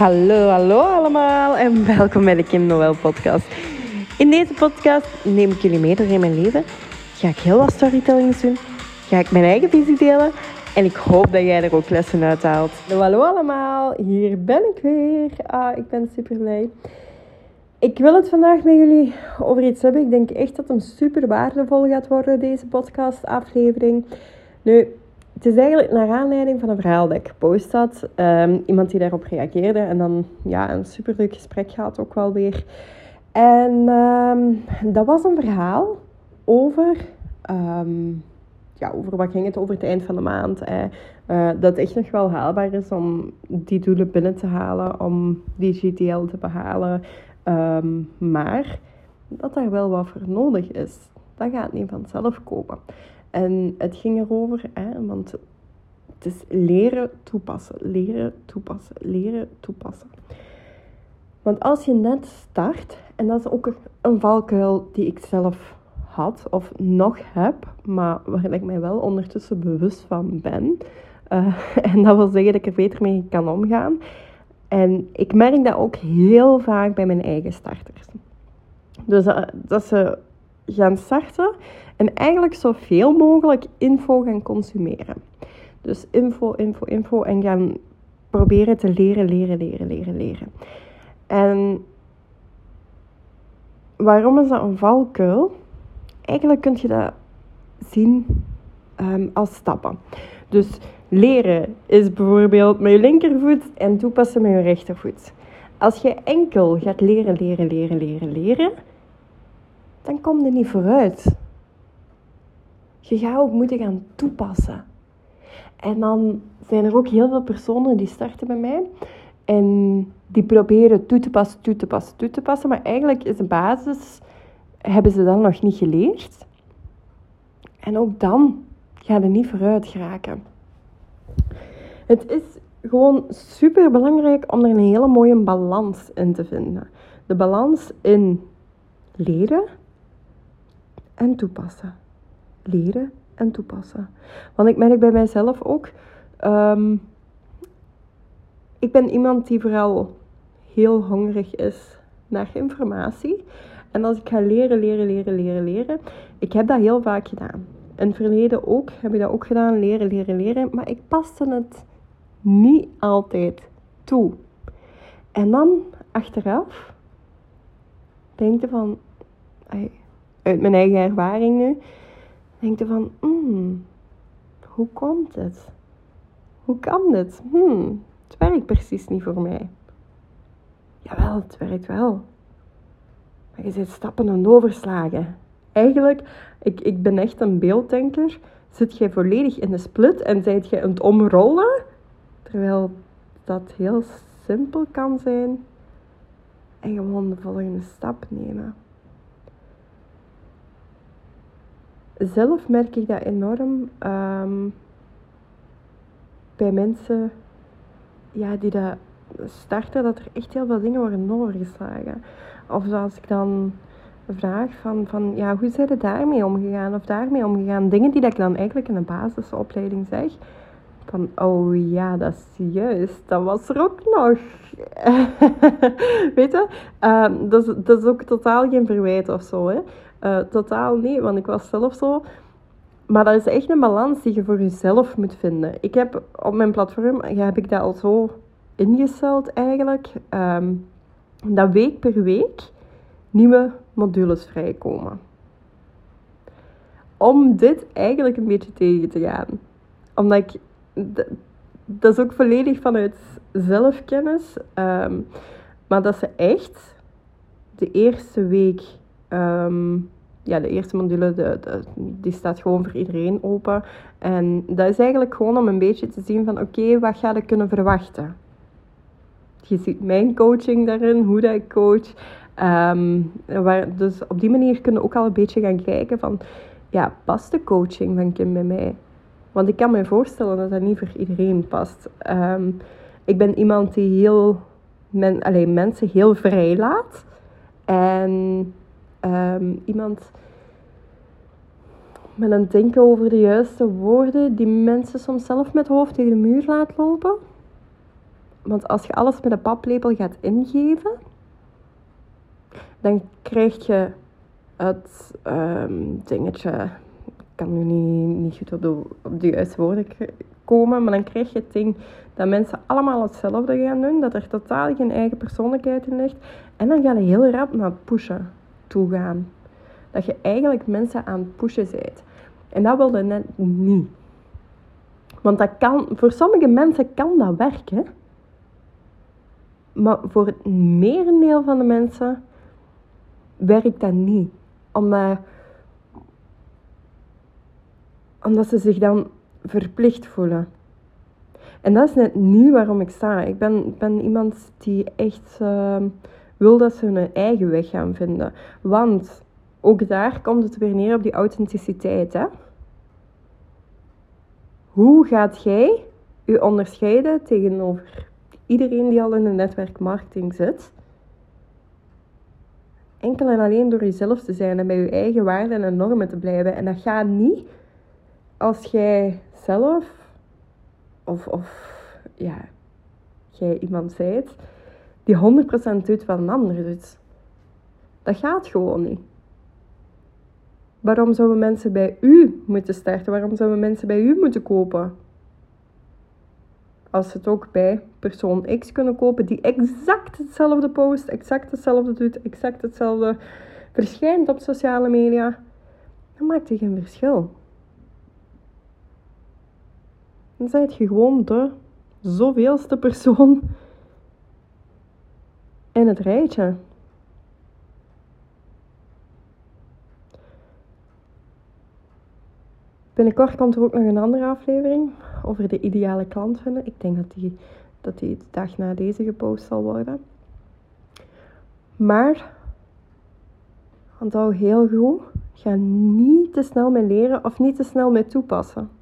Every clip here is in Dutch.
Hallo, hallo allemaal en welkom bij de Kim Noël podcast. In deze podcast neem ik jullie mee door in mijn leven. Ga ik heel wat storytellings doen. Ga ik mijn eigen visie delen. En ik hoop dat jij er ook lessen uit haalt. Hallo, hallo allemaal, hier ben ik weer. Ah, ik ben super blij. Ik wil het vandaag met jullie over iets hebben. Ik denk echt dat hem super waardevol gaat worden, deze podcast aflevering. Nu, het is eigenlijk naar aanleiding van een verhaal dat ik gepost had. Ehm, iemand die daarop reageerde en dan ja, een superleuk gesprek gehad ook wel weer. En ehm, dat was een verhaal over, ehm, ja, over wat ging het over het eind van de maand. Eh, dat het echt nog wel haalbaar is om die doelen binnen te halen, om die GTL te behalen. maar dat daar wel wat voor nodig is. Dat gaat niet vanzelf komen. En het ging erover, hè, want het is leren toepassen, leren toepassen, leren toepassen. Want als je net start, en dat is ook een valkuil die ik zelf had of nog heb, maar waar ik mij wel ondertussen bewust van ben. Uh, en dat wil zeggen dat ik er beter mee kan omgaan. En ik merk dat ook heel vaak bij mijn eigen starters. Dus uh, dat ze gaan starten en eigenlijk zoveel mogelijk info gaan consumeren. Dus info, info, info en gaan proberen te leren, leren, leren, leren, leren. En waarom is dat een valkuil? Eigenlijk kun je dat zien ehm, als stappen. Dus leren is bijvoorbeeld met je linkervoet en toepassen met je rechtervoet. Als je enkel gaat leren, leren, leren, leren, leren, dan kom je niet vooruit. Je gaat ook moeten gaan toepassen. En dan zijn er ook heel veel personen die starten bij mij. En die proberen toe te passen, toe te passen, toe te passen. Maar eigenlijk is de basis, hebben ze dan nog niet geleerd. En ook dan gaat het niet vooruit geraken. Het is gewoon super belangrijk om er een hele mooie balans in te vinden. De balans in leren en toepassen leren en toepassen. Want ik merk bij mijzelf ook, ehm, ik ben iemand die vooral heel hongerig is naar informatie. En als ik ga leren, leren, leren, leren, leren, ik heb dat heel vaak gedaan. In het verleden ook, heb ik dat ook gedaan, leren, leren, leren. Maar ik paste het niet altijd toe. En dan achteraf denk je van, uit mijn eigen ervaring nu, denk je van, hmm, hoe komt het? Hoe kan dit? Hmm, het werkt precies niet voor mij. Jawel, het werkt wel. Maar je zit stappen en overslagen. Eigenlijk, ik, ik ben echt een beelddenker. Zit jij volledig in de split en zijt je aan het omrollen? Terwijl dat heel simpel kan zijn. En gewoon de volgende stap nemen. Zelf merk ik dat enorm ehm, bij mensen ja, die dat starten, dat er echt heel veel dingen worden overgeslagen. Of als ik dan vraag van, van ja, hoe zijn er daarmee omgegaan of daarmee omgegaan? Dingen die dat ik dan eigenlijk in een basisopleiding zeg. Van, oh ja, dat is juist. Dat was er ook nog. Weet je? Ehm, dat, is, dat is ook totaal geen verwijt of zo. Hè? Uh, totaal niet, want ik was zelf zo. Maar dat is echt een balans die je voor jezelf moet vinden. Ik heb op mijn platform, heb ik dat al zo ingesteld eigenlijk, um, dat week per week nieuwe modules vrijkomen. Om dit eigenlijk een beetje tegen te gaan. Omdat ik, dat is ook volledig vanuit zelfkennis, um, maar dat ze echt de eerste week Ehm, ja, de eerste module de, die staat gewoon voor iedereen open. En dat is eigenlijk gewoon om een beetje te zien van oké, wat ga ik kunnen verwachten? Je ziet mijn coaching daarin, hoe dat ik coach. Ehm, waar, dus op die manier kunnen we ook al een beetje gaan kijken van ja, past de coaching van Kim bij mij? Want ik kan me voorstellen dat dat niet voor iedereen past. Um, ik ben iemand die heel men, alleen, mensen heel vrij laat. En Ehm, iemand met een denken over de juiste woorden die mensen soms zelf met hoofd tegen de muur laat lopen. Want als je alles met een paplepel gaat ingeven, dan krijg je het ehm, dingetje. Ik kan nu niet, niet goed op de, op de juiste woorden komen, maar dan krijg je het ding dat mensen allemaal hetzelfde gaan doen, dat er totaal geen eigen persoonlijkheid in ligt. En dan ga je heel rap naar het pushen toe gaan. Dat je eigenlijk mensen aan het pushen bent. En dat wilde net niet. Want dat kan, voor sommige mensen kan dat werken. Maar voor het merendeel van de mensen werkt dat niet. Omdat, omdat ze zich dan verplicht voelen. En dat is net niet waarom ik sta. Ik ben, ben iemand die echt uh, wil dat ze hun eigen weg gaan vinden. Want ook daar komt het weer neer op die authenticiteit. Hè? Hoe gaat jij je onderscheiden tegenover iedereen die al in de netwerkmarketing zit? Enkel en alleen door jezelf te zijn en bij je eigen waarden en normen te blijven. En dat gaat niet als jij zelf of, of ja, jij iemand zijt die 100% doet wat een ander doet. Dat gaat gewoon niet. Waarom zouden mensen bij u moeten starten? Waarom zouden mensen bij u moeten kopen? Als ze het ook bij persoon X kunnen kopen, die exact hetzelfde post, exact hetzelfde doet, exact hetzelfde verschijnt op sociale media, dan maakt het geen verschil. Dan zijt je gewoon de zoveelste persoon in het rijtje. Binnenkort komt er ook nog een andere aflevering over de ideale klant vinden. Ik denk dat die, dat die de dag na deze gepost zal worden. Maar, onthoud heel goed, ga niet te snel mee leren of niet te snel mee toepassen.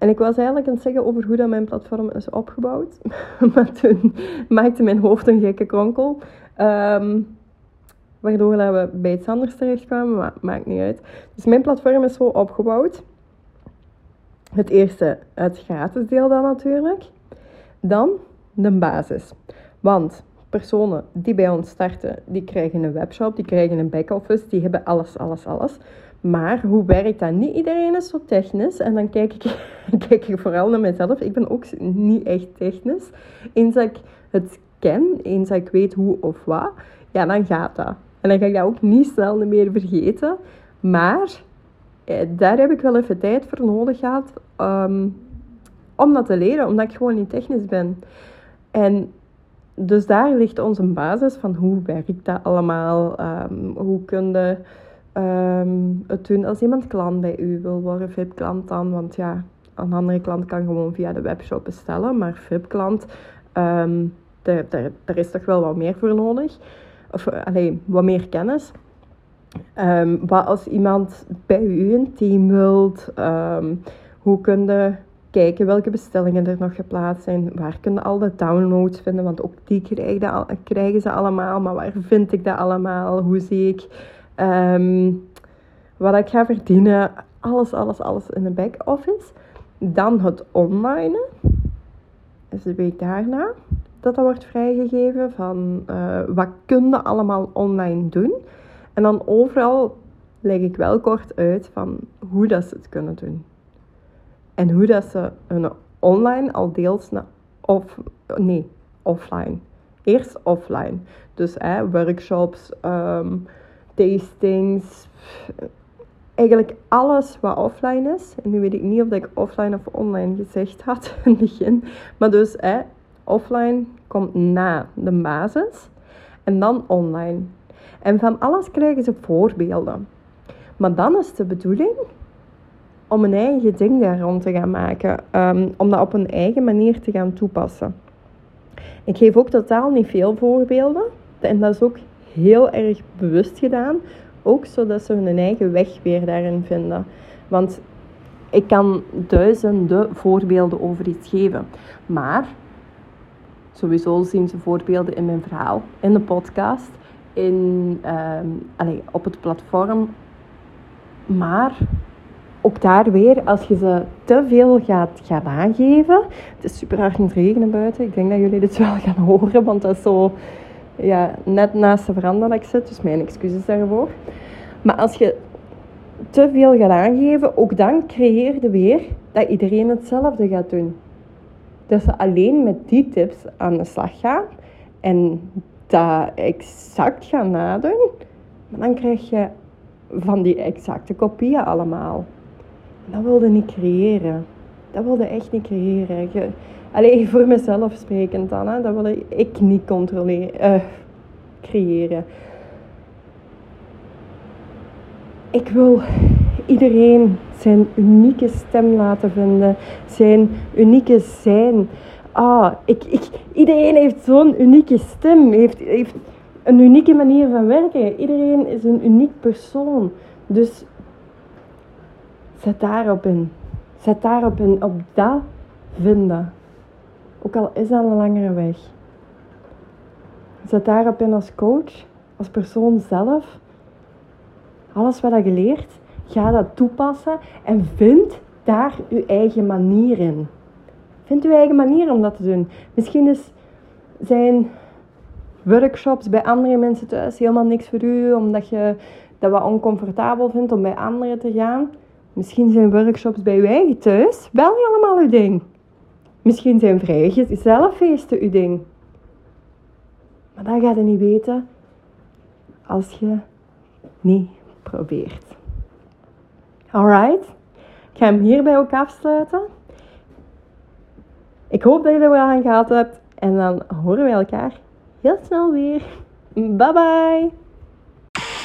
En ik was eigenlijk aan het zeggen over hoe dat mijn platform is opgebouwd. maar toen maakte mijn hoofd een gekke kronkel. Um, waardoor we bij iets anders terechtkwamen, maar maakt niet uit. Dus mijn platform is zo opgebouwd. Het eerste, het gratis deel dan natuurlijk. Dan de basis. Want personen die bij ons starten, die krijgen een webshop, die krijgen een back-office, die hebben alles, alles, alles. Maar hoe werkt dat? Niet iedereen is zo technisch. En dan kijk ik, kijk vooral naar mezelf. Ik ben ook niet echt technisch. Eens ik het ken, eens ik weet hoe of wat, ja, dan gaat dat. En dan ga ik dat ook niet snel meer vergeten. Maar eh, daar heb ik wel even tijd voor nodig gehad ehm, om dat te leren, omdat ik gewoon niet technisch ben. En dus daar ligt onze basis van hoe werkt dat allemaal, um, hoe kun je um, het doen als iemand klant bij u wil worden, VIP-klant dan, want ja, een andere klant kan gewoon via de webshop bestellen, maar VIP-klant, um, daar, daar, is toch wel wat meer voor nodig. Of alleen wat meer kennis. Wat als iemand bij u een team wilt, hoe kun je kijken welke bestellingen er nog geplaatst zijn, waar kun je al de downloads vinden, want ook die krijgen, ze allemaal, maar waar vind ik dat allemaal, hoe zie ik um, wat ik ga verdienen, alles, alles, alles in de back-office. Dan het online, is de week daarna dat dat wordt vrijgegeven van uh, wat kun je allemaal online doen. En dan overal leg ik wel kort uit van hoe dat ze het kunnen doen. En hoe dat ze hun online al deels naar of nee, offline. Eerst offline. Dus workshops, um, tastings, eigenlijk alles wat offline is. En nu weet ik niet of ik offline of online gezegd had in het begin. Maar dus offline komt na de basis en dan online. En van alles krijgen ze voorbeelden. Maar dan is de bedoeling om een eigen ding daar rond te gaan maken. Um, om dat op een eigen manier te gaan toepassen. Ik geef ook totaal niet veel voorbeelden. En dat is ook heel erg bewust gedaan. Ook zodat ze hun eigen weg weer daarin vinden. Want ik kan duizenden voorbeelden over iets geven. Maar Sowieso zien ze voorbeelden in mijn verhaal, in de podcast, in, um, allez, op het platform. Maar ook daar weer, als je ze te veel gaat, gaat aangeven. Het is super hard aan het regenen buiten. Ik denk dat jullie dit wel gaan horen, want dat is zo ja, net naast de veranda ik zit. Dus mijn excuses daarvoor. Maar als je te veel gaat aangeven, ook dan creëer je weer dat iedereen hetzelfde gaat doen. Dat ze alleen met die tips aan de slag gaan en dat exact gaan nadoen. Dan krijg je van die exacte kopieën allemaal. Dat wilde niet creëren. Dat wilde echt niet creëren. Je, alleen voor mezelf sprekend dan, hè, dat wilde ik niet controleren, uh, creëren. Ik wil iedereen zijn unieke stem laten vinden, zijn unieke zijn. Ah, ik, ik, iedereen heeft zo'n unieke stem, heeft, heeft een unieke manier van werken. Iedereen is een uniek persoon. Dus zet daarop in. Zet daarop in, op dat vinden. Ook al is dat een langere weg. Zet daarop in als coach, als persoon zelf. Alles wat je leert, ga dat toepassen en vind daar je eigen manier in. Vind je eigen manier om dat te doen. Misschien is zijn workshops bij andere mensen thuis helemaal niks voor u, omdat je dat wat oncomfortabel vindt om bij anderen te gaan. Misschien zijn workshops bij uw eigen thuis wel helemaal uw ding. Misschien zijn vrije zelffeesten uw ding. Maar dat ga je niet weten als je niet probeert. Alright, ik ga hem hierbij ook afsluiten. Ik hoop dat je er wel aan gehad hebt. En dan horen we elkaar heel snel weer. Bye bye!